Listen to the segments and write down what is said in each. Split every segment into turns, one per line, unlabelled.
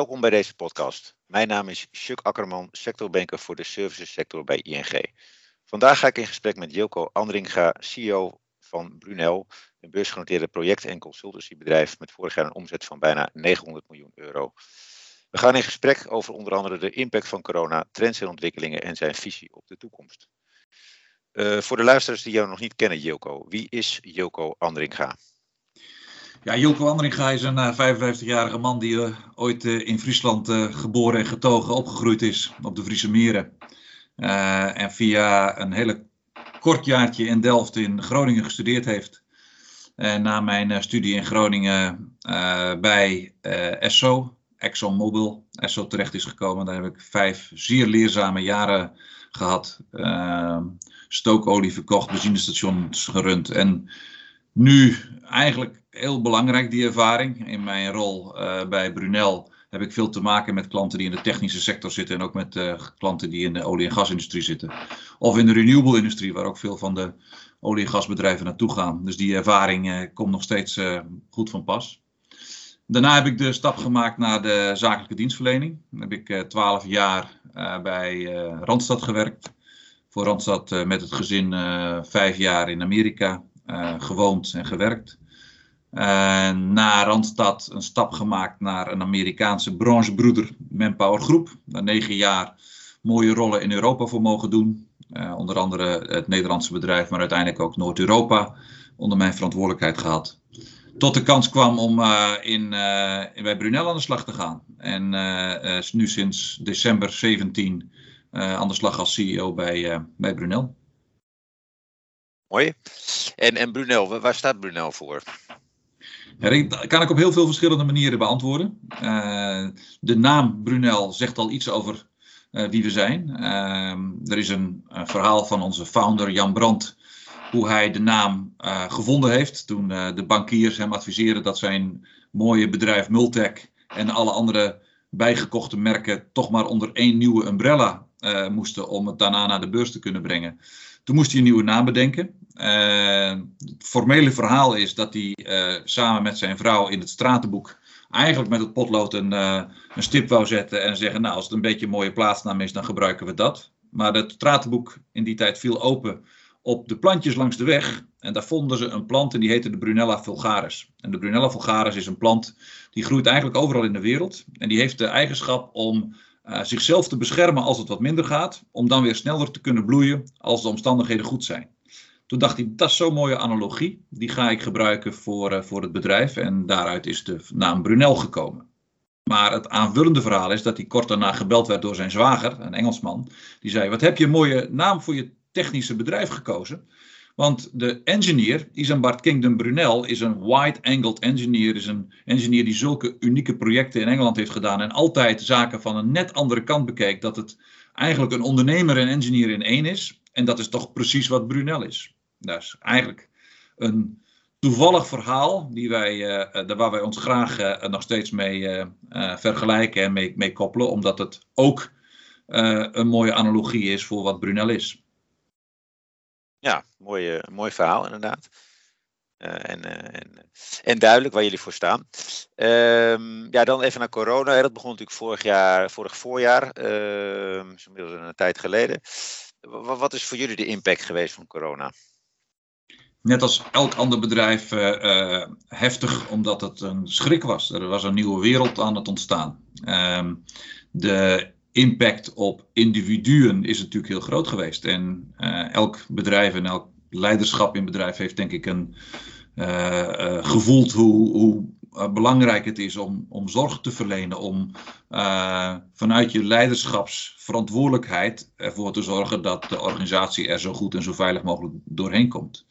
Welkom bij deze podcast. Mijn naam is Chuck Akkerman, sectorbanker voor de servicesector bij ING. Vandaag ga ik in gesprek met Jilko Andringa, CEO van Brunel, een beursgenoteerde project- en consultancybedrijf met vorig jaar een omzet van bijna 900 miljoen euro. We gaan in gesprek over onder andere de impact van corona, trends en ontwikkelingen en zijn visie op de toekomst. Uh, voor de luisteraars die jou nog niet kennen, Jilko, wie is Jilko Andringa?
Ja, Jilko Andringa is een uh, eh, 55-jarige man die uh, ooit in Friesland geboren en getogen opgegroeid is op de Friese meren. en via een hele kort jaartje in Delft in Groningen gestudeerd heeft. En na mijn studie in Groningen bij ESSO, ExxonMobil, ESSO terecht is gekomen. Daar heb ik vijf zeer leerzame jaren gehad. Uh, stookolie verkocht, benzinestations gerund. En nu eigenlijk heel belangrijk die ervaring. In mijn rol uh, bij Brunel heb ik veel te maken met klanten die in de technische sector zitten. En ook met uh, klanten die in de olie- en gasindustrie zitten. Of in de renewable industrie, waar ook veel van de olie- en gasbedrijven naartoe gaan. Dus die ervaring uh, komt nog steeds goed van pas. Daarna heb ik de stap gemaakt naar de zakelijke dienstverlening. Dan heb ik twaalf jaar bij Randstad gewerkt. Voor Randstad met het gezin vijf jaar in Amerika gewoond en gewerkt. na Randstad een stap gemaakt naar een Amerikaanse branchebroeder Manpower Groep. Daar negen jaar mooie rollen in Europa voor mogen doen. onder andere het Nederlandse bedrijf, maar uiteindelijk ook Noord-Europa onder mijn verantwoordelijkheid gehad tot de kans kwam om uh, in, bij Brunel aan de slag te gaan. En nu sinds december 17 aan de slag als CEO bij, bij Brunel.
Mooi. En, en Brunel, waar staat Brunel voor?
Dat kan ik op heel veel verschillende manieren beantwoorden. de naam Brunel zegt al iets over wie we zijn. er is een, verhaal van onze founder Jan Brandt hoe hij de naam gevonden heeft. Toen de bankiers hem adviseerden dat zijn mooie bedrijf Multec en alle andere bijgekochte merken toch maar onder één nieuwe umbrella uh, moesten om het daarna naar de beurs te kunnen brengen. Toen moest hij een nieuwe naam bedenken. het formele verhaal is dat hij samen met zijn vrouw in het stratenboek eigenlijk met het potlood een, een stip wou zetten en zeggen, nou als het een beetje een mooie plaatsnaam is, dan gebruiken we dat. Maar het stratenboek in die tijd viel open op de plantjes langs de weg. En daar vonden ze een plant en die heette de Brunella vulgaris. En de Brunella vulgaris is een plant die groeit eigenlijk overal in de wereld. En die heeft de eigenschap om uh, zichzelf te beschermen als het wat minder gaat. Om dan weer sneller te kunnen bloeien als de omstandigheden goed zijn. Toen dacht hij, dat is zo'n mooie analogie. Die ga ik gebruiken voor, uh, voor het bedrijf. En daaruit is de naam Brunel gekomen. Maar het aanvullende verhaal is dat hij kort daarna gebeld werd door zijn zwager, een Engelsman. Die zei: Wat heb je een mooie naam voor je technische bedrijf gekozen. Want de engineer, Isambard Kingdom Brunel, is een wide-angled engineer. Is een engineer die zulke unieke projecten in Engeland heeft gedaan. En altijd zaken van een net andere kant bekeek. Dat het eigenlijk een ondernemer en engineer in één is. En dat is toch precies wat Brunel is. Dat is eigenlijk een toevallig verhaal die wij, uh, waar wij ons graag uh, nog steeds mee vergelijken en mee, mee, koppelen. Omdat het ook een mooie analogie is voor wat Brunel is.
Ja, mooi, uh, mooi verhaal inderdaad. Uh, en, uh, en, en, duidelijk waar jullie voor staan. Um, ja, dan even naar corona. Dat begon natuurlijk vorig jaar, vorig voorjaar, inmiddels een tijd geleden. Wat is voor jullie de impact geweest van corona?
Net als elk ander bedrijf heftig, omdat het een schrik was. Er was een nieuwe wereld aan het ontstaan. Ehm, de impact op individuen is natuurlijk heel groot geweest. En uh, elk bedrijf en elk leiderschap in bedrijf heeft denk ik een uh, uh, gevoeld hoe, hoe belangrijk het is om, om zorg te verlenen, om vanuit je leiderschapsverantwoordelijkheid ervoor te zorgen dat de organisatie er zo goed en zo veilig mogelijk doorheen komt.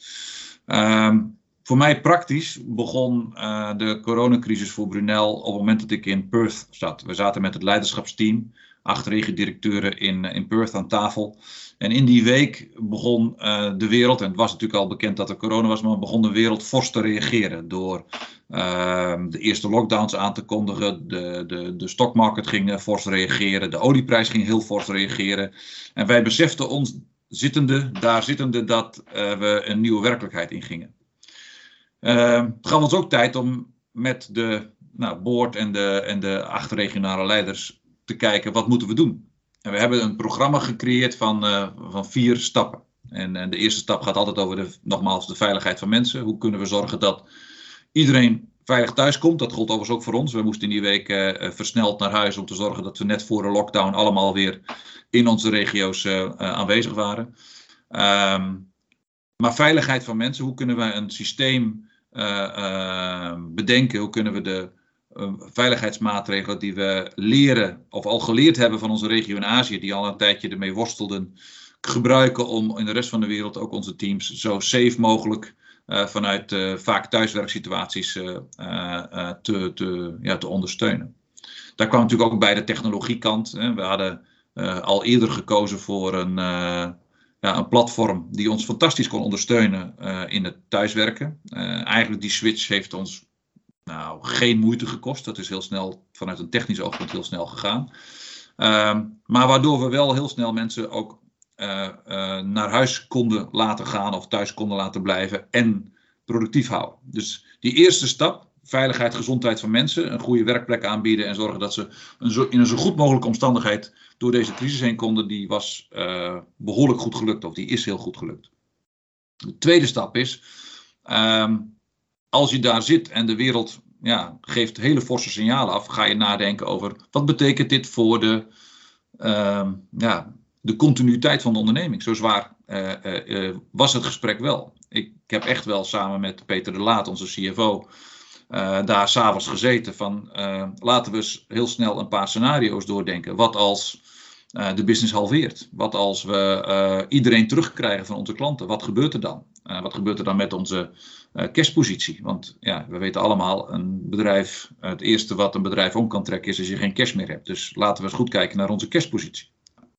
Ehm, voor mij praktisch begon de coronacrisis voor Brunel op het moment dat ik in Perth zat. We zaten met het leiderschapsteam acht regiodirecteuren in, in Perth aan tafel. En in die week begon uh, de wereld, en het was natuurlijk al bekend dat er corona was, maar begon de wereld fors te reageren door uh, de eerste lockdowns aan te kondigen. De, de, de stockmarket ging fors reageren, de olieprijs ging heel fors reageren. En wij beseften ons zittende, daar zittende, dat we een nieuwe werkelijkheid ingingen. het gaf ons ook tijd om met de nou, board en de, en de acht regionale leiders te kijken wat moeten we doen. En we hebben een programma gecreëerd van, van vier stappen. En, en, de eerste stap gaat altijd over de, nogmaals de veiligheid van mensen. Hoe kunnen we zorgen dat iedereen veilig thuis komt? Dat gold overigens ook voor ons. We moesten in die week versneld naar huis om te zorgen dat we net voor de lockdown allemaal weer in onze regio's aanwezig waren. Um, maar veiligheid van mensen, hoe kunnen we een systeem bedenken? Hoe kunnen we de veiligheidsmaatregelen die we leren of al geleerd hebben van onze regio in Azië, die al een tijdje ermee worstelden, gebruiken om in de rest van de wereld ook onze teams zo safe mogelijk vanuit vaak thuiswerksituaties te, te, ja, te ondersteunen. Daar kwam natuurlijk ook bij de technologiekant. Hè. We hadden al eerder gekozen voor een ja, een platform die ons fantastisch kon ondersteunen in het thuiswerken. Eigenlijk die switch heeft ons nou, geen moeite gekost. Dat is heel snel vanuit een technisch oogpunt heel snel gegaan. Uh, maar waardoor we wel heel snel mensen ook uh, naar huis konden laten gaan of thuis konden laten blijven en productief houden. Dus die eerste stap, veiligheid, gezondheid van mensen, een goede werkplek aanbieden en zorgen dat ze in een zo goed mogelijke omstandigheid door deze crisis heen konden, die was uh, behoorlijk goed gelukt, of die is heel goed gelukt. De tweede stap is, um, als je daar zit en de wereld ja, geeft hele forse signalen af, ga je nadenken over wat betekent dit voor de, uh, ja, de continuïteit van de onderneming. Zo zwaar uh, uh, was het gesprek wel. Ik, heb echt wel samen met Peter de Laat, onze CFO, daar s'avonds gezeten van laten we eens heel snel een paar scenario's doordenken. Wat als uh, de business halveert? Wat als we iedereen terugkrijgen van onze klanten? Wat gebeurt er dan? wat gebeurt er dan met onze cashpositie? Want ja, we weten allemaal, een bedrijf, het eerste wat een bedrijf om kan trekken is als je geen cash meer hebt. Dus laten we eens goed kijken naar onze cashpositie.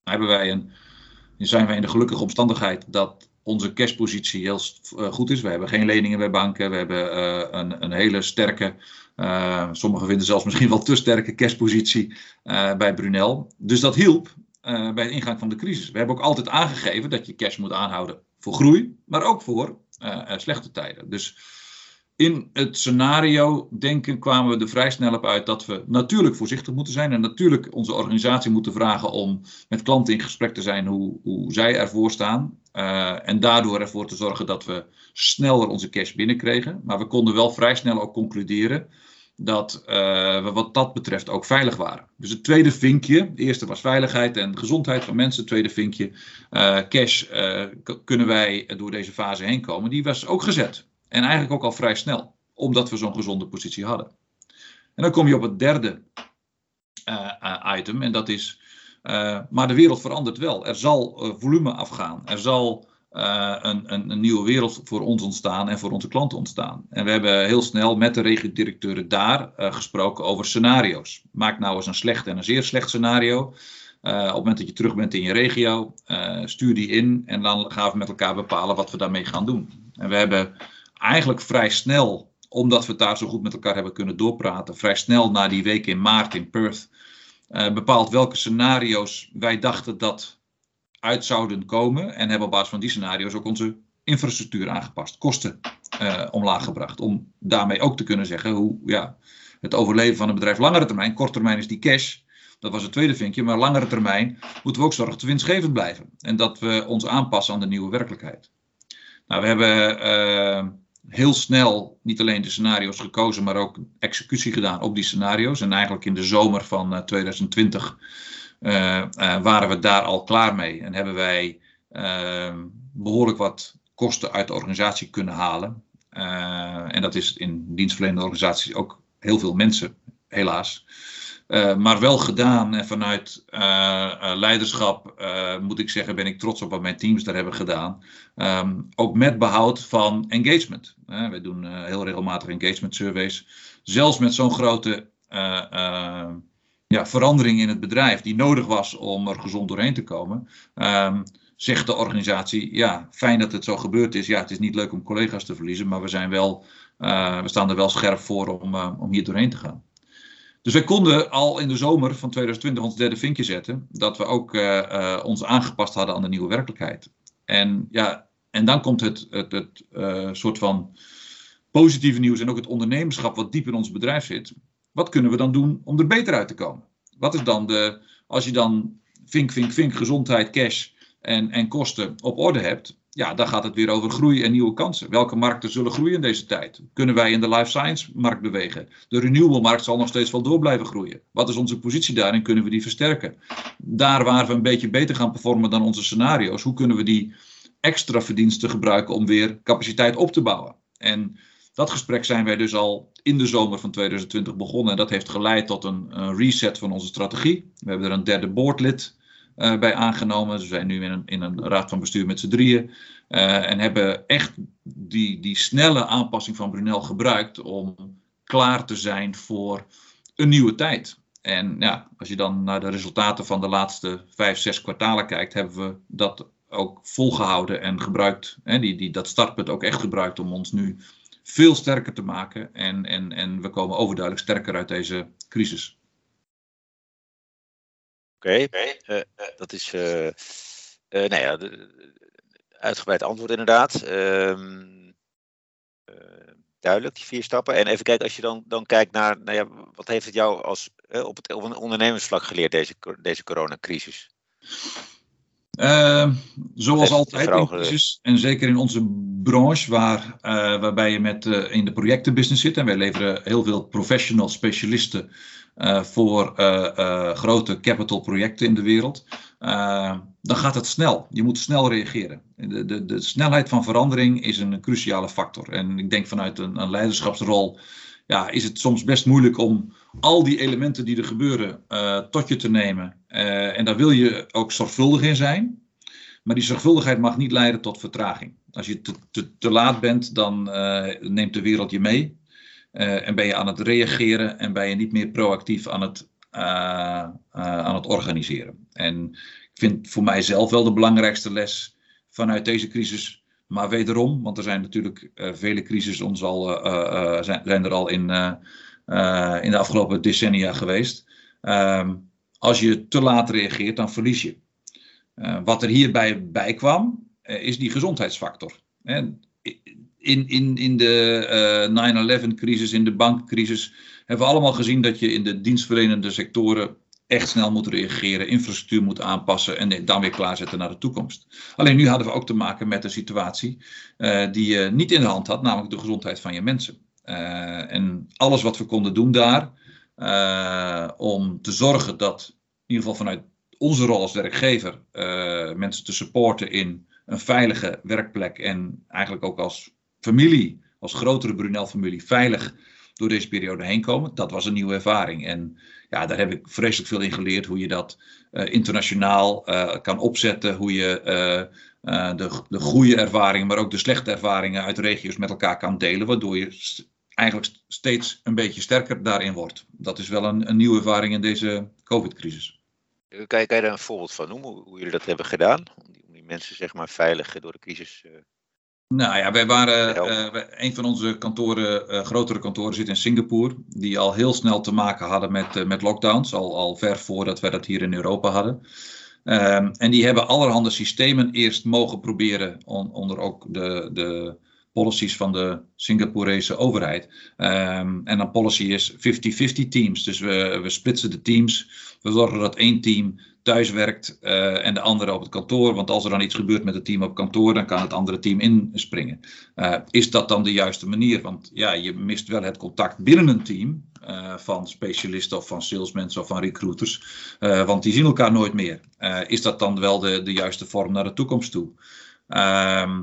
Hebben wij een, zijn wij in de gelukkige omstandigheid dat onze cashpositie heel goed is. We hebben geen leningen bij banken. We hebben een, een, hele sterke, sommigen vinden zelfs misschien wel te sterke cashpositie bij Brunel. Dus dat hielp bij de ingang van de crisis. We hebben ook altijd aangegeven dat je cash moet aanhouden voor groei, maar ook voor slechte tijden. Dus in het scenario denken kwamen we er vrij snel op uit dat we natuurlijk voorzichtig moeten zijn. En natuurlijk onze organisatie moeten vragen om met klanten in gesprek te zijn hoe, hoe zij ervoor staan. En daardoor ervoor te zorgen dat we sneller onze cash binnenkregen. Maar we konden wel vrij snel ook concluderen dat we wat dat betreft ook veilig waren. Dus het tweede vinkje, de eerste was veiligheid en gezondheid van mensen. Het tweede vinkje, uh, cash, kunnen wij door deze fase heen komen. Die was ook gezet. En eigenlijk ook al vrij snel, omdat we zo'n gezonde positie hadden. En dan kom je op het derde item, en dat is, maar de wereld verandert wel. Er zal volume afgaan. Er zal een, een, een, nieuwe wereld voor ons ontstaan en voor onze klanten ontstaan. En we hebben heel snel met de regiodirecteuren daar gesproken over scenario's. Maak nou eens een slecht en een zeer slecht scenario. op het moment dat je terug bent in je regio, stuur die in en dan gaan we met elkaar bepalen wat we daarmee gaan doen. En we hebben eigenlijk vrij snel, omdat we daar zo goed met elkaar hebben kunnen doorpraten, vrij snel na die week in maart in Perth, bepaald welke scenario's wij dachten dat uit zouden komen. En hebben op basis van die scenario's ook onze infrastructuur aangepast, kosten uh, omlaag gebracht. Om daarmee ook te kunnen zeggen hoe ja, het overleven van een bedrijf langere termijn, kort termijn is die cash. Dat was het tweede vinkje, maar langere termijn moeten we ook zorgen dat winstgevend blijven. En dat we ons aanpassen aan de nieuwe werkelijkheid. Nou, we hebben uh, heel snel niet alleen de scenario's gekozen, maar ook executie gedaan op die scenario's. En eigenlijk in de zomer van 2020 uh, uh, waren we daar al klaar mee. En hebben wij uh, behoorlijk wat kosten uit de organisatie kunnen halen. Uh, en dat is in dienstverlenende organisaties ook heel veel mensen, helaas. Maar wel gedaan en vanuit leiderschap moet ik zeggen, ben ik trots op wat mijn teams daar hebben gedaan. Um, ook met behoud van engagement. we doen heel regelmatig engagement surveys. Zelfs met zo'n grote ja, verandering in het bedrijf, die nodig was om er gezond doorheen te komen. Um, zegt de organisatie, ja, fijn dat het zo gebeurd is. Ja, het is niet leuk om collega's te verliezen, maar we, zijn wel, we staan er wel scherp voor om, om hier doorheen te gaan. Dus wij konden al in de zomer van 2020 ons derde vinkje zetten, dat we ook uh, ons aangepast hadden aan de nieuwe werkelijkheid. En, ja, en dan komt het, het, het soort van positieve nieuws en ook het ondernemerschap wat diep in ons bedrijf zit. Wat kunnen we dan doen om er beter uit te komen? Wat is dan de, als je dan vink, vink, vink, gezondheid, cash en, en kosten op orde hebt, ja, dan gaat het weer over groei en nieuwe kansen. Welke markten zullen groeien in deze tijd? Kunnen wij in de life science markt bewegen? De renewable markt zal nog steeds wel door blijven groeien. Wat is onze positie daarin? Kunnen we die versterken? Daar waar we een beetje beter gaan performen dan onze scenario's, hoe kunnen we die extra verdiensten gebruiken om weer capaciteit op te bouwen? En dat gesprek zijn wij dus al in de zomer van 2020 begonnen. En dat heeft geleid tot een, een reset van onze strategie. We hebben er een derde boardlid uh, bij aangenomen. We zijn nu in een, in een raad van bestuur met z'n drieën. Uh, en hebben echt die, die snelle aanpassing van Brunel gebruikt om klaar te zijn voor een nieuwe tijd. En ja, als je dan naar de resultaten van de laatste vijf, zes kwartalen kijkt, hebben we dat ook volgehouden en gebruikt. Hè, die, die, dat startpunt ook echt gebruikt om ons nu veel sterker te maken. En, en, en we komen overduidelijk sterker uit deze crisis.
Oké, okay. uh, dat is uh, nou ja, uitgebreid antwoord inderdaad. Ehm, duidelijk, die vier stappen. En even kijken, als je dan, dan kijkt naar, nou ja, wat heeft het jou als, op, het, op een ondernemersvlak geleerd, deze, deze coronacrisis?
Uh, zoals altijd in crisis, en zeker in onze branche, waar, uh, waarbij je met, uh, in de projectenbusiness zit. En wij leveren heel veel professional specialisten uh, voor grote capital projecten in de wereld. dan gaat het snel. Je moet snel reageren. De, de, de snelheid van verandering is een cruciale factor. En ik denk vanuit een, een leiderschapsrol ja, is het soms best moeilijk om al die elementen die er gebeuren uh, tot je te nemen. Uh, en daar wil je ook zorgvuldig in zijn. Maar die zorgvuldigheid mag niet leiden tot vertraging. Als je te, te, te laat bent, dan uh, neemt de wereld je mee. en ben je aan het reageren en ben je niet meer proactief aan het, aan het organiseren. En ik vind voor mijzelf wel de belangrijkste les vanuit deze crisis maar wederom, want er zijn natuurlijk uh, vele crises ons al, uh, zijn, zijn, er al in, in de afgelopen decennia geweest. Ehm, als je te laat reageert, dan verlies je. wat er hierbij bij kwam, is die gezondheidsfactor. in, in, in de 9-11-crisis, in de bankcrisis, hebben we allemaal gezien dat je in de dienstverlenende sectoren echt snel moet reageren, infrastructuur moet aanpassen en dan weer klaarzetten naar de toekomst. Alleen nu hadden we ook te maken met een situatie uh, die je niet in de hand had, namelijk de gezondheid van je mensen. Uh, en alles wat we konden doen daar, uh, om te zorgen dat, in ieder geval vanuit onze rol als werkgever, mensen te supporten in een veilige werkplek en eigenlijk ook als familie, als grotere Brunel-familie, veilig door deze periode heen komen. Dat was een nieuwe ervaring. En ja, daar heb ik vreselijk veel in geleerd hoe je dat uh, internationaal uh, kan opzetten. Hoe je uh, de, de goede ervaringen, maar ook de slechte ervaringen uit regio's met elkaar kan delen. Waardoor je eigenlijk steeds een beetje sterker daarin wordt. Dat is wel een, een nieuwe ervaring in deze COVID-crisis.
Kan je, kan daar een voorbeeld van noemen, hoe, jullie dat hebben gedaan? Om die, om die mensen zeg maar veilig door de crisis
nou ja, wij waren, uh, een van onze kantoren, uh, grotere kantoren zit in Singapore, die al heel snel te maken hadden met, uh, met lockdowns, al, al ver voordat wij dat hier in Europa hadden. Um, en die hebben allerhande systemen eerst mogen proberen, on, onder ook de, de policies van de Singaporese overheid. Um, en dan policy is 50-50 teams, dus we, we splitsen de teams. We zorgen dat één team thuis werkt uh, en de andere op het kantoor. Want als er dan iets gebeurt met het team op kantoor, dan kan het andere team inspringen. Uh, is dat dan de juiste manier? Want ja, je mist wel het contact binnen een team uh, van specialisten of van salesmensen of van recruiters. want die zien elkaar nooit meer. is dat dan wel de, de juiste vorm naar de toekomst toe? Ehm,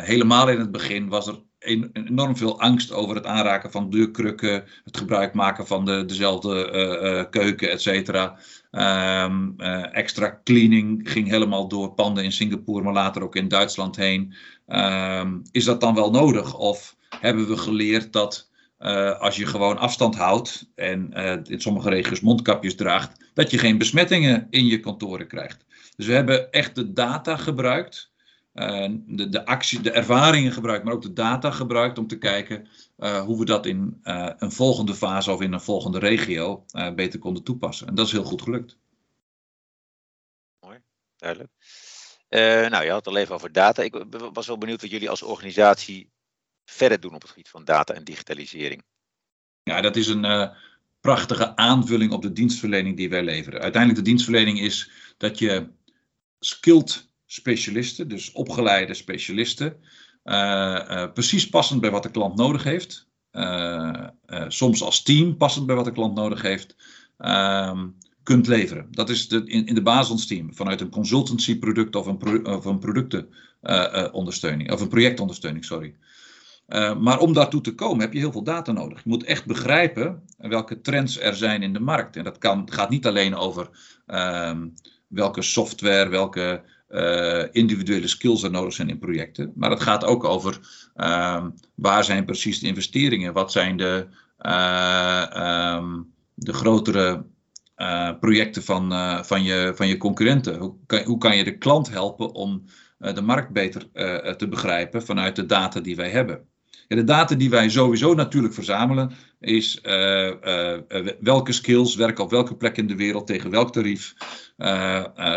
helemaal in het begin was er enorm veel angst over het aanraken van deurkrukken, het gebruik maken van de, dezelfde keuken, et cetera. Um, uh, extra cleaning ging helemaal door panden in Singapore, maar later ook in Duitsland heen. Um, is dat dan wel nodig? Of hebben we geleerd dat als je gewoon afstand houdt en in sommige regio's mondkapjes draagt, dat je geen besmettingen in je kantoren krijgt? Dus we hebben echt de data gebruikt de, de, actie, de ervaringen gebruikt, maar ook de data gebruikt om te kijken uh, hoe we dat in uh, een volgende fase of in een volgende regio beter konden toepassen. En dat is heel goed gelukt.
Mooi, duidelijk. nou, je had het al even over data. Ik was wel benieuwd wat jullie als organisatie verder doen op het gebied van data en digitalisering.
Ja, dat is een, prachtige aanvulling op de dienstverlening die wij leveren. Uiteindelijk de dienstverlening is dat je skilled specialisten, dus opgeleide specialisten, uh, precies passend bij wat de klant nodig heeft, uh, soms als team passend bij wat de klant nodig heeft, ehm, kunt leveren. Dat is de, in, in de basis team vanuit een consultancy product of een, of een productenondersteuning, of een projectondersteuning, sorry. Uh, maar om daartoe te komen heb je heel veel data nodig. Je moet echt begrijpen welke trends er zijn in de markt. En dat kan, gaat niet alleen over um, welke software, welke uh, individuele skills er nodig zijn in projecten. Maar het gaat ook over um, waar zijn precies de investeringen? Wat zijn de, uh, um, de grotere projecten van, van, je, van je concurrenten? Hoe kan, hoe kan je de klant helpen om de markt beter te begrijpen vanuit de data die wij hebben? De data die wij sowieso natuurlijk verzamelen is uh, uh, welke skills werken op welke plek in de wereld tegen welk tarief.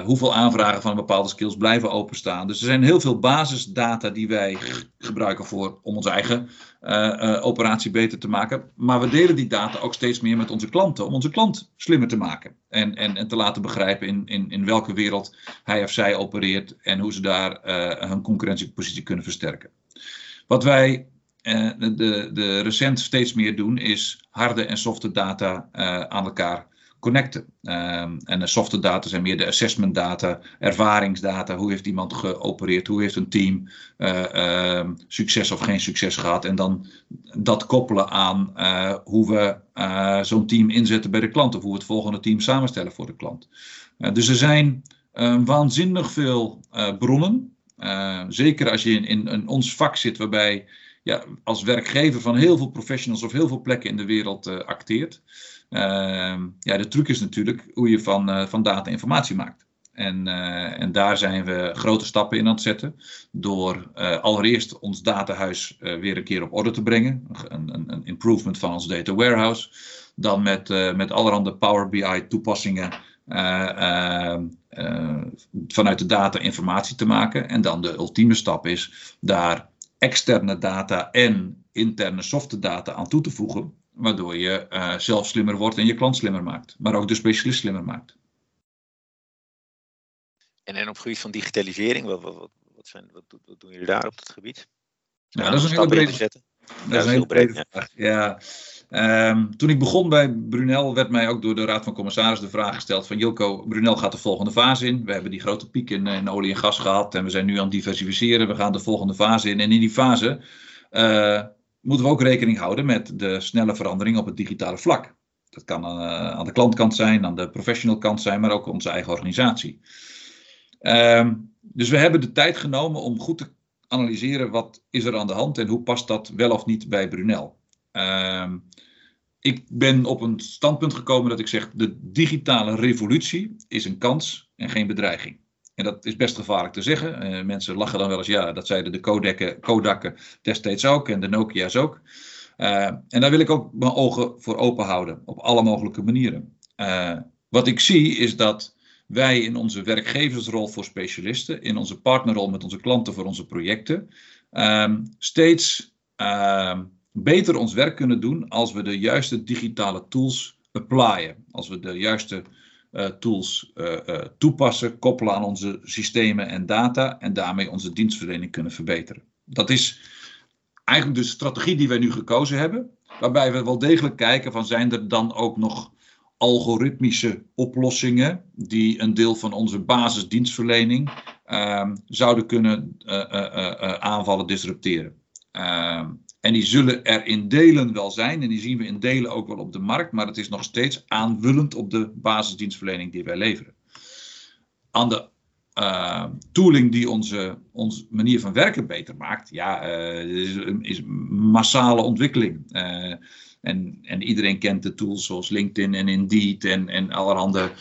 hoeveel aanvragen van bepaalde skills blijven openstaan. Dus er zijn heel veel basisdata die wij gebruiken voor, om onze eigen operatie beter te maken. Maar we delen die data ook steeds meer met onze klanten om onze klant slimmer te maken. En, en, en te laten begrijpen in, in, in welke wereld hij of zij opereert en hoe ze daar hun concurrentiepositie kunnen versterken. Wat wij uh, de, de recent steeds meer doen, is harde en softe data uh, aan elkaar connecten. Uh, en de softe data zijn meer de assessment data, ervaringsdata. Hoe heeft iemand geopereerd? Hoe heeft een team uh, succes of geen succes gehad? En dan dat koppelen aan hoe we zo'n team inzetten bij de klant. Of hoe we het volgende team samenstellen voor de klant. dus er zijn waanzinnig veel bronnen. zeker als je in, in, in ons vak zit waarbij ja, als werkgever van heel veel professionals of heel veel plekken in de wereld uh, acteert. Uh, ja, de truc is natuurlijk hoe je van, uh, van data informatie maakt. En, uh, en daar zijn we grote stappen in aan het zetten. Door allereerst ons datahuis weer een keer op orde te brengen. Een, een, een improvement van ons data warehouse. Dan met, met allerhande Power BI toepassingen. vanuit de data informatie te maken. En dan de ultieme stap is daar externe data en interne softe data aan toe te voegen, waardoor je uh, zelf slimmer wordt en je klant slimmer maakt, maar ook de specialist slimmer maakt.
En, en op het gebied van digitalisering, wat, wat, wat, zijn, wat, wat doen jullie daar op dat gebied?
Ja, dat is een hele brede, dat is een heel brede vraag. Ja. Um, toen ik begon bij Brunel werd mij ook door de Raad van Commissarissen de vraag gesteld van Jilko, Brunel gaat de volgende fase in. We hebben die grote piek in, in, olie en gas gehad en we zijn nu aan het diversificeren. We gaan de volgende fase in. En in die fase uh, moeten we ook rekening houden met de snelle verandering op het digitale vlak. Dat kan uh, aan de klantkant zijn, aan de professional kant zijn, maar ook onze eigen organisatie. Um, dus we hebben de tijd genomen om goed te analyseren wat is er aan de hand en hoe past dat wel of niet bij Brunel. Um, ik ben op een standpunt gekomen dat ik zeg: de digitale revolutie is een kans en geen bedreiging. En dat is best gevaarlijk te zeggen. Uh, mensen lachen dan wel eens, ja, dat zeiden de Kodakken, Kodakken destijds ook en de Nokia's ook. Uh, en daar wil ik ook mijn ogen voor open houden, op alle mogelijke manieren. Uh, wat ik zie is dat wij in onze werkgeversrol voor specialisten, in onze partnerrol met onze klanten voor onze projecten, ehm, steeds ehm, beter ons werk kunnen doen als we de juiste digitale tools applyen. Als we de juiste uh, tools uh, uh, toepassen, koppelen aan onze systemen en data en daarmee onze dienstverlening kunnen verbeteren. Dat is eigenlijk de strategie die wij nu gekozen hebben, waarbij we wel degelijk kijken van zijn er dan ook nog algoritmische oplossingen die een deel van onze basisdienstverlening ehm, zouden kunnen aanvallen, disrupteren. En die zullen er in delen wel zijn. En die zien we in delen ook wel op de markt. Maar het is nog steeds aanvullend op de basisdienstverlening die wij leveren. Aan de uh, tooling die onze, onze manier van werken beter maakt. Ja, uh, is, is massale ontwikkeling. Uh, en, en, iedereen kent de tools zoals LinkedIn en Indeed en, en allerhande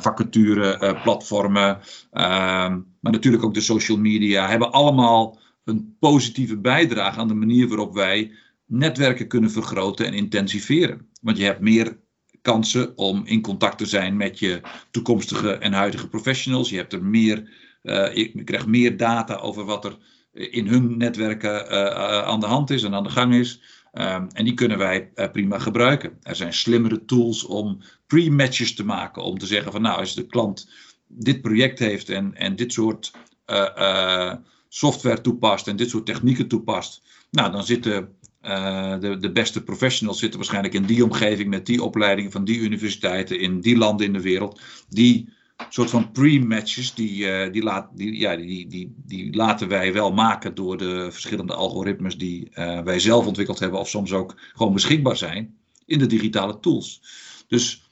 vacature platformen. Ehm, maar natuurlijk ook de social media hebben allemaal een positieve bijdrage aan de manier waarop wij netwerken kunnen vergroten en intensiveren. Want je hebt meer kansen om in contact te zijn met je toekomstige en huidige professionals. Je hebt er meer, uh, je krijgt meer data over wat er in hun netwerken uh, aan de hand is en aan de gang is. Ehm, en die kunnen wij prima gebruiken. Er zijn slimmere tools om pre-matches te maken. Om te zeggen van nou, als de klant dit project heeft en, en dit soort software toepast en dit soort technieken toepast. Nou, dan zitten de, de beste professionals zitten waarschijnlijk in die omgeving met die opleidingen van die universiteiten in die landen in de wereld. Die soort van pre-matches, die, uh, die, laat, die, ja, die, die, die laten wij wel maken door de verschillende algoritmes die uh, wij zelf ontwikkeld hebben, of soms ook gewoon beschikbaar zijn in de digitale tools. Dus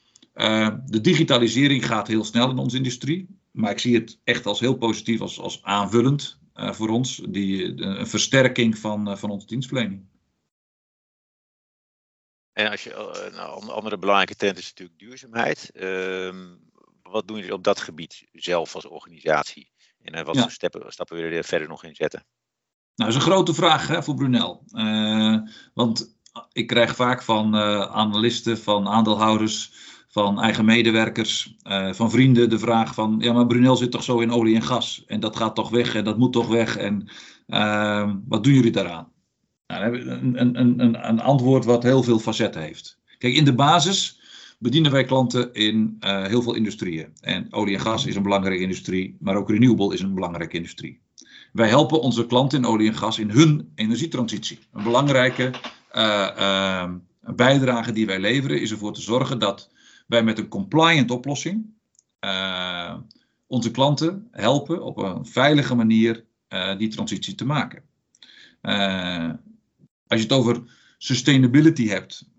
de digitalisering gaat heel snel in onze industrie, maar ik zie het echt als heel positief, als, als aanvullend voor ons, die, een versterking van, van onze dienstverlening.
En als je, een andere belangrijke trend is natuurlijk duurzaamheid. Ehm, wat doen jullie op dat gebied zelf als organisatie? En wat ja. stappen, stappen willen jullie er verder nog in zetten?
Nou, dat is een grote vraag hè, voor Brunel. Uh, want ik krijg vaak van uh, analisten, van aandeelhouders, van eigen medewerkers, van vrienden de vraag van... Ja, maar Brunel zit toch zo in olie en gas? En dat gaat toch weg en dat moet toch weg? En wat doen jullie daaraan? Nou, een, een, een, een antwoord wat heel veel facetten heeft. Kijk, in de basis bedienen wij klanten in uh, heel veel industrieën. En olie en gas is een belangrijke industrie, maar ook renewable is een belangrijke industrie. Wij helpen onze klanten in olie en gas in hun energietransitie. Een belangrijke uh, uh, bijdrage die wij leveren is ervoor te zorgen dat wij met een compliant oplossing onze klanten helpen op een veilige manier die transitie te maken. als je het over sustainability hebt,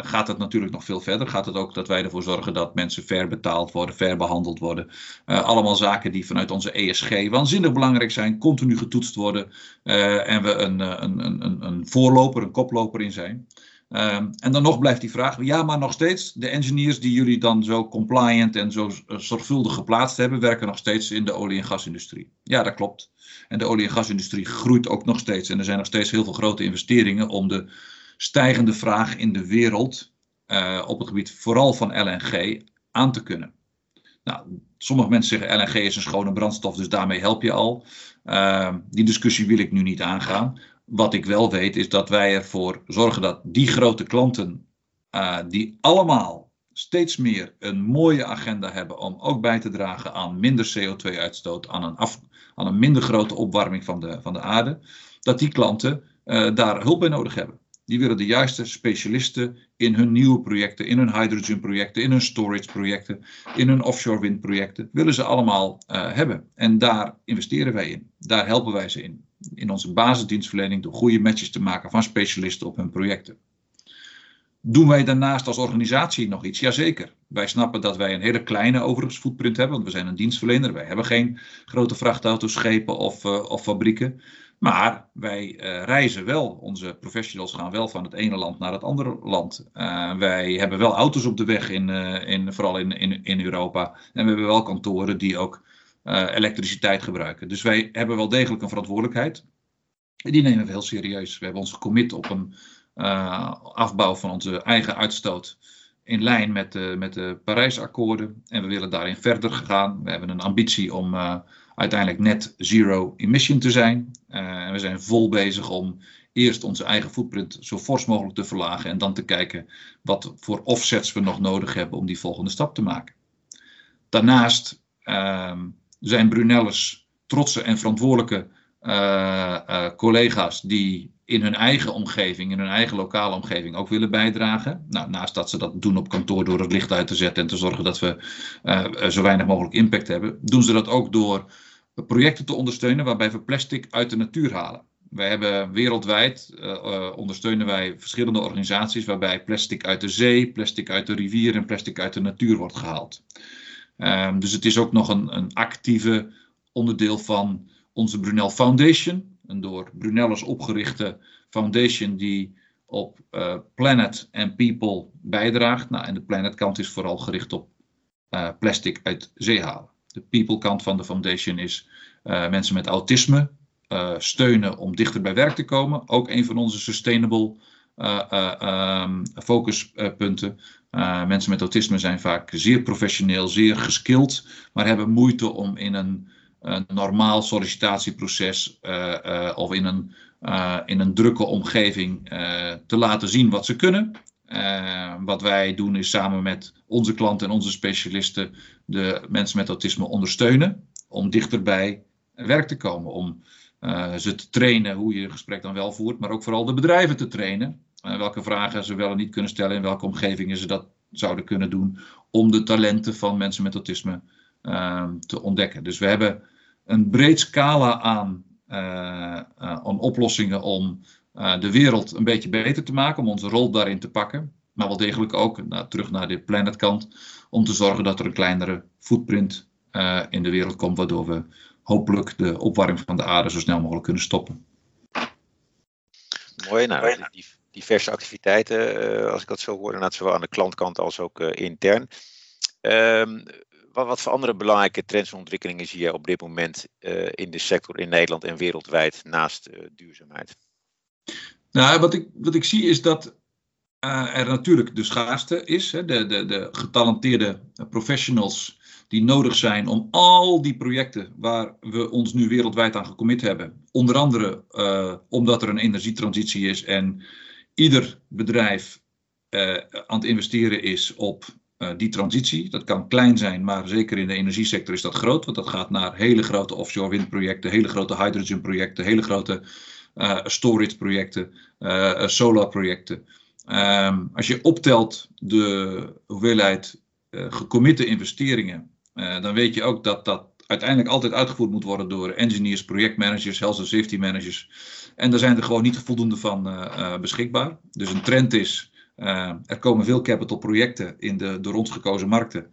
gaat het natuurlijk nog veel verder. Gaat het ook dat wij ervoor zorgen dat mensen fair betaald worden, fair behandeld worden. Allemaal zaken die vanuit onze ESG waanzinnig belangrijk zijn, continu getoetst worden. en we een, een, een, een voorloper, een koploper in zijn. Um, en dan nog blijft die vraag, ja, maar nog steeds, de engineers die jullie dan zo compliant en zo zorgvuldig geplaatst hebben, werken nog steeds in de olie- en gasindustrie. Ja, dat klopt. En de olie- en gasindustrie groeit ook nog steeds. En er zijn nog steeds heel veel grote investeringen om de stijgende vraag in de wereld uh, op het gebied vooral van LNG aan te kunnen. Nou, sommige mensen zeggen LNG is een schone brandstof, dus daarmee help je al. Uh, die discussie wil ik nu niet aangaan. Wat ik wel weet is dat wij ervoor zorgen dat die grote klanten, uh, die allemaal steeds meer een mooie agenda hebben om ook bij te dragen aan minder CO2-uitstoot, aan een, aan een minder grote opwarming van de, van de aarde, dat die klanten uh, daar hulp bij nodig hebben. Die willen de juiste specialisten in hun nieuwe projecten, in hun hydrogen projecten, in hun storage projecten, in hun offshore wind projecten, willen ze allemaal uh, hebben. En daar investeren wij in. Daar helpen wij ze in. In onze basisdienstverlening door goede matches te maken van specialisten op hun projecten. Doen wij daarnaast als organisatie nog iets? Jazeker. Wij snappen dat wij een hele kleine overigens footprint hebben, want we zijn een dienstverlener. Wij hebben geen grote vrachtauto's, schepen of, uh, of fabrieken. Maar wij uh, reizen wel. Onze professionals gaan wel van het ene land naar het andere land. Uh, wij hebben wel auto's op de weg, in, in, vooral in, in, in Europa. En we hebben wel kantoren die ook elektriciteit gebruiken. Dus wij hebben wel degelijk een verantwoordelijkheid. En die nemen we heel serieus. We hebben ons gecommit op een afbouw van onze eigen uitstoot. In lijn met de, met de Parijsakkoorden. En we willen daarin verder gaan. We hebben een ambitie om uiteindelijk net zero emission te zijn. Uh, we zijn vol bezig om eerst onze eigen footprint zo fors mogelijk te verlagen en dan te kijken wat voor offsets we nog nodig hebben om die volgende stap te maken. Daarnaast uh, zijn Brunellers trotse en verantwoordelijke uh, uh, collega's die in hun eigen omgeving, in hun eigen lokale omgeving ook willen bijdragen. Nou, naast dat ze dat doen op kantoor door het licht uit te zetten en te zorgen dat we uh, zo weinig mogelijk impact hebben, doen ze dat ook door projecten te ondersteunen waarbij we plastic uit de natuur halen. Wij hebben wereldwijd ondersteunen wij verschillende organisaties waarbij plastic uit de zee, plastic uit de rivier en plastic uit de natuur wordt gehaald. Um, dus het is ook nog een, een actieve onderdeel van onze Brunel Foundation, een door Brunellers opgerichte foundation die op uh, planet en people bijdraagt. Nou, en de planet kant is vooral gericht op uh, plastic uit zee halen. De people kant van de foundation is uh, mensen met autisme steunen om dichter bij werk te komen. Ook een van onze sustainable focuspunten. mensen met autisme zijn vaak zeer professioneel, zeer geskild, maar hebben moeite om in een een normaal sollicitatieproces of in een, in een drukke omgeving te laten zien wat ze kunnen. wat wij doen is samen met onze klanten en onze specialisten de mensen met autisme ondersteunen om dichterbij werk te komen. Om ze te trainen hoe je een gesprek dan wel voert, maar ook vooral de bedrijven te trainen. Welke vragen ze wel en niet kunnen stellen, in welke omgevingen ze dat zouden kunnen doen om de talenten van mensen met autisme ehm, te ontdekken. Dus we hebben een breed scala aan, uh, aan oplossingen om uh, de wereld een beetje beter te maken, om onze rol daarin te pakken. Maar wel degelijk ook nou, terug naar de planetkant, om te zorgen dat er een kleinere footprint in de wereld komt, waardoor we hopelijk de opwarming van de aarde zo snel mogelijk kunnen stoppen.
Mooi, nou, die, diverse activiteiten, uh, als ik dat zo hoor, inderdaad zowel aan de klantkant als ook uh, intern. Um, wat, wat, voor andere belangrijke trends en ontwikkelingen zie je op dit moment uh, in de sector in Nederland en wereldwijd naast duurzaamheid?
Nou, wat ik, wat ik zie is dat er natuurlijk de schaarste is, hè, de, de, de getalenteerde professionals die nodig zijn om al die projecten waar we ons nu wereldwijd aan gecommit hebben, onder andere omdat er een energietransitie is en ieder bedrijf uh, aan het investeren is op uh, die transitie. Dat kan klein zijn, maar zeker in de energiesector is dat groot. Want dat gaat naar hele grote offshore windprojecten, hele grote hydrogenprojecten, hele grote uh, storage projecten, solarprojecten. Um, als je optelt de hoeveelheid gecommitte investeringen, dan weet je ook dat dat uiteindelijk altijd uitgevoerd moet worden door engineers, projectmanagers, health and safety managers. En daar zijn er gewoon niet voldoende van uh, uh, beschikbaar. Dus een trend is, uh, er komen veel capital projecten in de door ons gekozen markten.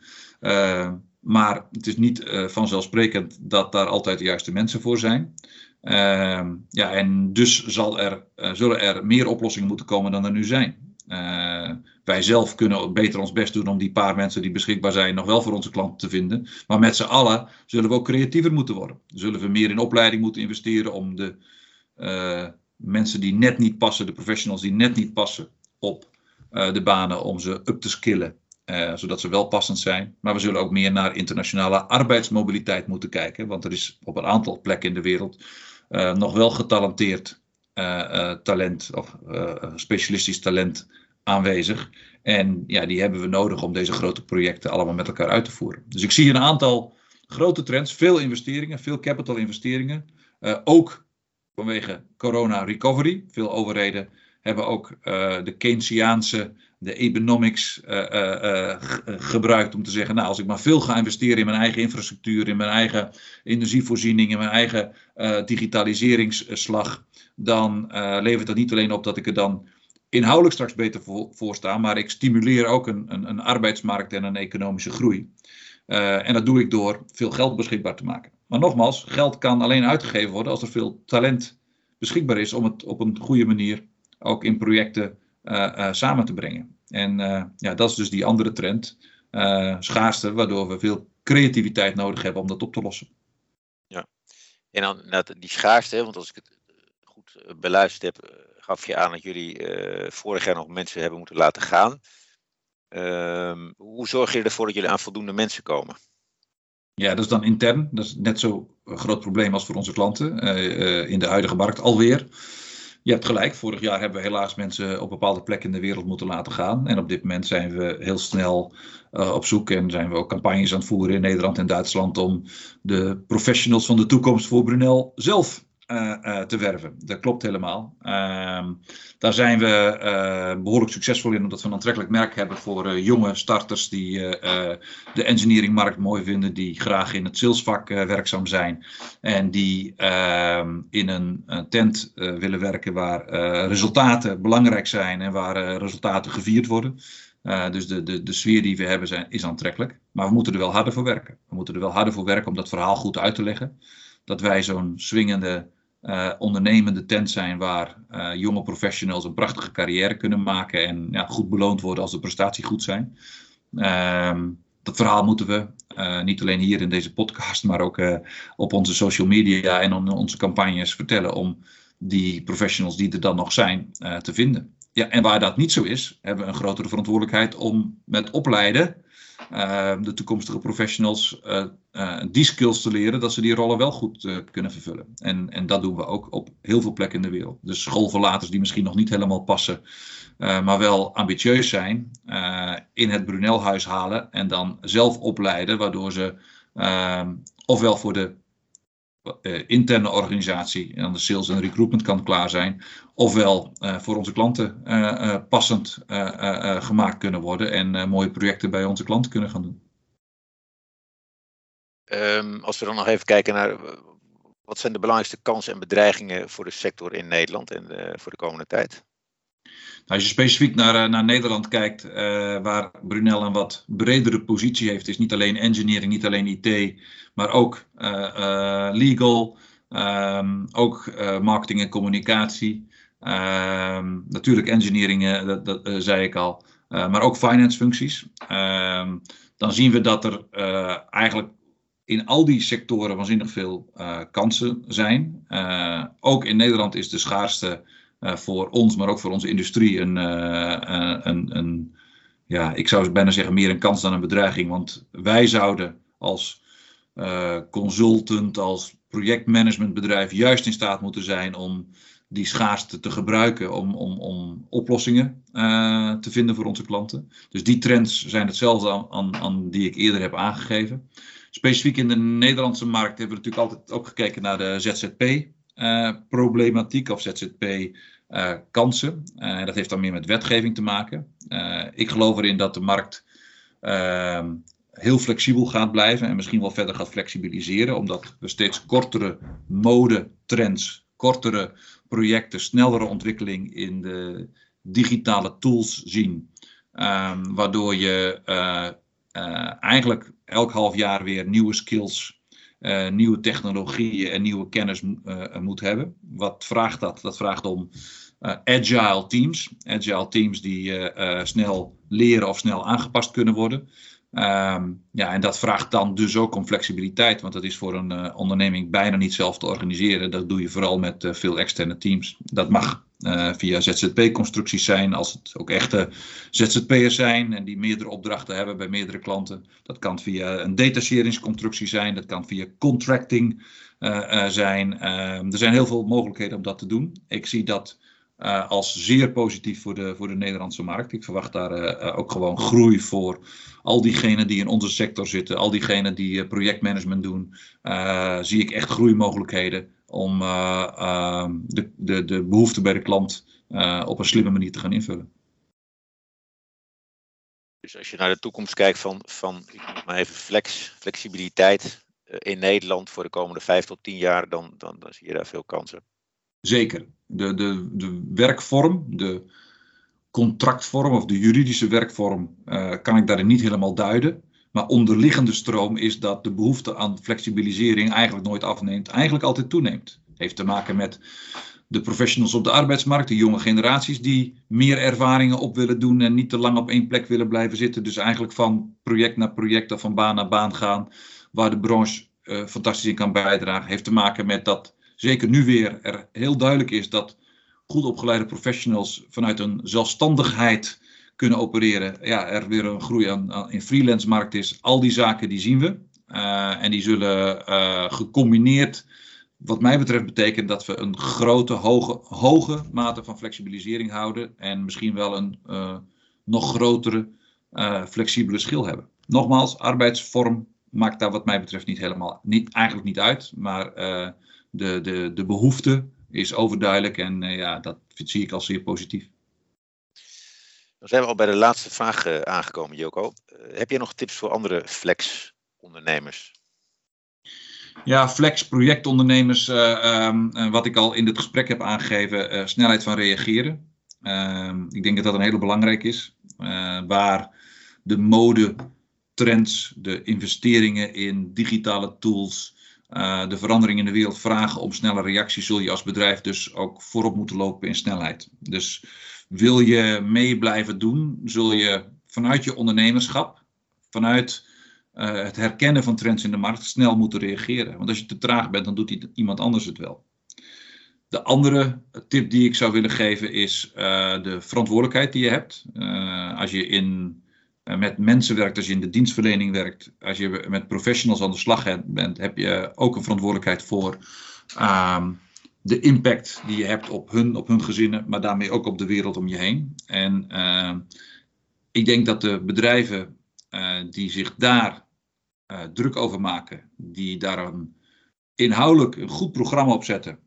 maar het is niet vanzelfsprekend dat daar altijd de juiste mensen voor zijn. ja, en dus zal er, zullen er meer oplossingen moeten komen dan er nu zijn. Uh, wij zelf kunnen beter ons best doen om die paar mensen die beschikbaar zijn nog wel voor onze klanten te vinden. Maar met z'n allen zullen we ook creatiever moeten worden. Zullen we meer in opleiding moeten investeren om de mensen die net niet passen, de professionals die net niet passen op uh, de banen, om ze up te skillen. zodat ze wel passend zijn. Maar we zullen ook meer naar internationale arbeidsmobiliteit moeten kijken. Want er is op een aantal plekken in de wereld nog wel getalenteerd talent of specialistisch talent aanwezig. En ja, die hebben we nodig om deze grote projecten allemaal met elkaar uit te voeren. Dus ik zie een aantal grote trends, veel investeringen, veel capital investeringen. Ook vanwege corona recovery. Veel overheden hebben ook uh, de Keynesiaanse, de Economics uh, gebruikt om te zeggen, nou als ik maar veel ga investeren in mijn eigen infrastructuur, in mijn eigen energievoorziening, in mijn eigen digitaliseringsslag, dan levert dat niet alleen op dat ik er dan inhoudelijk straks beter voor, staan, maar ik stimuleer ook een, een, een arbeidsmarkt en een economische groei. En dat doe ik door veel geld beschikbaar te maken. Maar nogmaals, geld kan alleen uitgegeven worden als er veel talent beschikbaar is om het op een goede manier ook in projecten uh, uh, samen te brengen. En ja, dat is dus die andere trend, schaarste, waardoor we veel creativiteit nodig hebben om dat op te lossen.
Ja, en dan die schaarste, want als ik het goed beluisterd heb, gaf je aan dat jullie vorig jaar nog mensen hebben moeten laten gaan. Uh, hoe zorg je ervoor dat jullie aan voldoende mensen komen?
Ja, dat is dan intern. Dat is net zo een groot probleem als voor onze klanten uh, in de huidige markt alweer. Je hebt gelijk, vorig jaar hebben we helaas mensen op bepaalde plekken in de wereld moeten laten gaan. En op dit moment zijn we heel snel uh, op zoek en zijn we ook campagnes aan het voeren in Nederland en Duitsland om de professionals van de toekomst voor Brunel zelf te werven. Dat klopt helemaal. Uh, daar zijn we eh, behoorlijk succesvol in, omdat we een aantrekkelijk merk hebben voor jonge starters die de engineeringmarkt mooi vinden, die graag in het salesvak werkzaam zijn en die ehm, in een, een tent willen werken waar resultaten belangrijk zijn en waar resultaten gevierd worden. dus de, de, de sfeer die we hebben zijn, is aantrekkelijk. Maar we moeten er wel harder voor werken. We moeten er wel harder voor werken om dat verhaal goed uit te leggen dat wij zo'n swingende uh, ondernemende tent zijn waar uh, jonge professionals een prachtige carrière kunnen maken en ja, goed beloond worden als de prestaties goed zijn. Uh, dat verhaal moeten we uh, niet alleen hier in deze podcast, maar ook op onze social media en on onze campagnes vertellen om die professionals die er dan nog zijn te vinden. Ja, en waar dat niet zo is, hebben we een grotere verantwoordelijkheid om met opleiden de toekomstige professionals die skills te leren, dat ze die rollen wel goed kunnen vervullen. En, en dat doen we ook op heel veel plekken in de wereld. Dus schoolverlaters die misschien nog niet helemaal passen, maar wel ambitieus zijn, in het Brunelhuis halen en dan zelf opleiden, waardoor ze ofwel voor de uh, interne organisatie en de sales en recruitment kant klaar zijn, ofwel uh, voor onze klanten uh, passend gemaakt kunnen worden en mooie projecten bij onze klanten kunnen gaan doen.
Um, als we dan nog even kijken naar wat zijn de belangrijkste kansen en bedreigingen voor de sector in Nederland en voor de komende tijd?
Nou, als je specifiek naar, naar Nederland kijkt, waar Brunel een wat bredere positie heeft, is niet alleen engineering, niet alleen IT, maar ook eh, eh, legal, ehm, ook eh, marketing en communicatie. Ehm, natuurlijk engineering, dat, dat zei ik al, maar ook finance functies. Ehm, dan zien we dat er eigenlijk in al die sectoren waanzinnig veel kansen zijn. ook in Nederland is de schaarste voor ons, maar ook voor onze industrie, een, een, een, ja, ik zou bijna zeggen meer een kans dan een bedreiging. Want wij zouden als consultant, als projectmanagementbedrijf juist in staat moeten zijn om die schaarste te gebruiken om, om, om oplossingen te vinden voor onze klanten. Dus die trends zijn hetzelfde aan, aan, die ik eerder heb aangegeven. Specifiek in de Nederlandse markt hebben we natuurlijk altijd ook gekeken naar de ZZP-problematiek uh, of ZZP-kansen. dat heeft dan meer met wetgeving te maken. ik geloof erin dat de markt ehm, heel flexibel gaat blijven en misschien wel verder gaat flexibiliseren, omdat we steeds kortere modetrends, kortere projecten, snellere ontwikkeling in de digitale tools zien. Um, waardoor je eigenlijk elk half jaar weer nieuwe skills, uh, nieuwe technologieën en nieuwe kennis moet hebben. Wat vraagt dat? Dat vraagt om agile teams. Agile teams die snel leren of snel aangepast kunnen worden. Um, ja, en dat vraagt dan dus ook om flexibiliteit, want dat is voor een uh, onderneming bijna niet zelf te organiseren. Dat doe je vooral met uh, veel externe teams. Dat mag uh, via ZZP-constructies zijn, als het ook echte ZZP'ers zijn en die meerdere opdrachten hebben bij meerdere klanten. Dat kan via een detacheringsconstructie zijn, dat kan via contracting zijn. Ehm, er zijn heel veel mogelijkheden om dat te doen. Ik zie dat uh, als zeer positief voor de, voor de Nederlandse markt. Ik verwacht daar uh, ook gewoon groei voor al diegenen die in onze sector zitten, al diegenen die projectmanagement doen. zie ik echt groeimogelijkheden om ehm, de, de, de behoeften bij de klant op een slimme manier te gaan invullen.
Dus als je naar de toekomst kijkt van, van ik noem maar even flex, flexibiliteit in Nederland voor de komende vijf tot tien jaar, dan, dan, dan zie je daar veel kansen.
Zeker. De, de, de werkvorm, de contractvorm of de juridische werkvorm uh, kan ik daarin niet helemaal duiden. Maar onderliggende stroom is dat de behoefte aan flexibilisering eigenlijk nooit afneemt, eigenlijk altijd toeneemt. Heeft te maken met de professionals op de arbeidsmarkt, de jonge generaties die meer ervaringen op willen doen en niet te lang op één plek willen blijven zitten. Dus eigenlijk van project naar project of van baan naar baan gaan, waar de branche uh, fantastisch in kan bijdragen. Heeft te maken met dat zeker nu weer er heel duidelijk is dat goed opgeleide professionals vanuit een zelfstandigheid kunnen opereren. Ja, er weer een groei aan, in freelance markt is. Al die zaken die zien we. Uh, en die zullen uh, gecombineerd, wat mij betreft, betekenen dat we een grote, hoge, hoge mate van flexibilisering houden. En misschien wel een uh, nog grotere flexibele schil hebben. Nogmaals, arbeidsvorm maakt daar wat mij betreft niet helemaal, niet, eigenlijk niet uit. Maar de, de, de behoefte is overduidelijk en uh, ja, dat zie ik als zeer positief.
Dan zijn we al bij de laatste vraag uh, aangekomen, Joko. Uh, heb je nog tips voor andere flex-ondernemers?
Ja, flex-projectondernemers, um, wat ik al in het gesprek heb aangegeven, snelheid van reageren. Ehm, ik denk dat dat een hele belangrijk is. waar de mode trends, de investeringen in digitale tools, uh, de veranderingen in de wereld vragen om snelle reacties, zul je als bedrijf dus ook voorop moeten lopen in snelheid. Dus wil je mee blijven doen, zul je vanuit je ondernemerschap, vanuit uh, het herkennen van trends in de markt, snel moeten reageren. Want als je te traag bent, dan doet iemand anders het wel. De andere tip die ik zou willen geven is uh, de verantwoordelijkheid die je hebt. als je in met mensen werkt, als je in de dienstverlening werkt, als je met professionals aan de slag bent, heb je ook een verantwoordelijkheid voor ehm, de impact die je hebt op hun, op hun gezinnen, maar daarmee ook op de wereld om je heen. En ehm, ik denk dat de bedrijven uh, die zich daar uh, druk over maken, die daar een inhoudelijk een goed programma op zetten,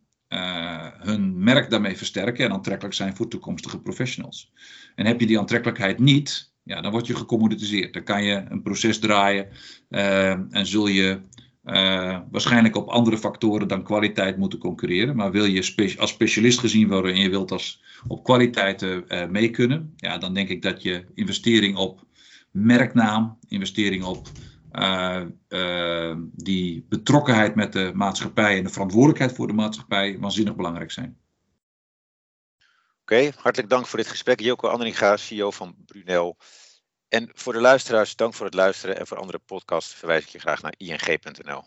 hun merk daarmee versterken en aantrekkelijk zijn voor toekomstige professionals. En heb je die aantrekkelijkheid niet, ja, dan word je gecommoditiseerd. Dan kan je een proces draaien en zul je uh, waarschijnlijk op andere factoren dan kwaliteit moeten concurreren. Maar wil je als specialist gezien worden en je wilt als op kwaliteit uh, mee kunnen, ja, dan denk ik dat je investering op merknaam, investering op die betrokkenheid met de maatschappij en de verantwoordelijkheid voor de maatschappij waanzinnig belangrijk zijn.
Oké, hartelijk dank voor dit gesprek. Joko Andringa, CEO van Brunel. En voor de luisteraars, dank voor het luisteren. En voor andere podcasts verwijs ik je graag naar ing.nl.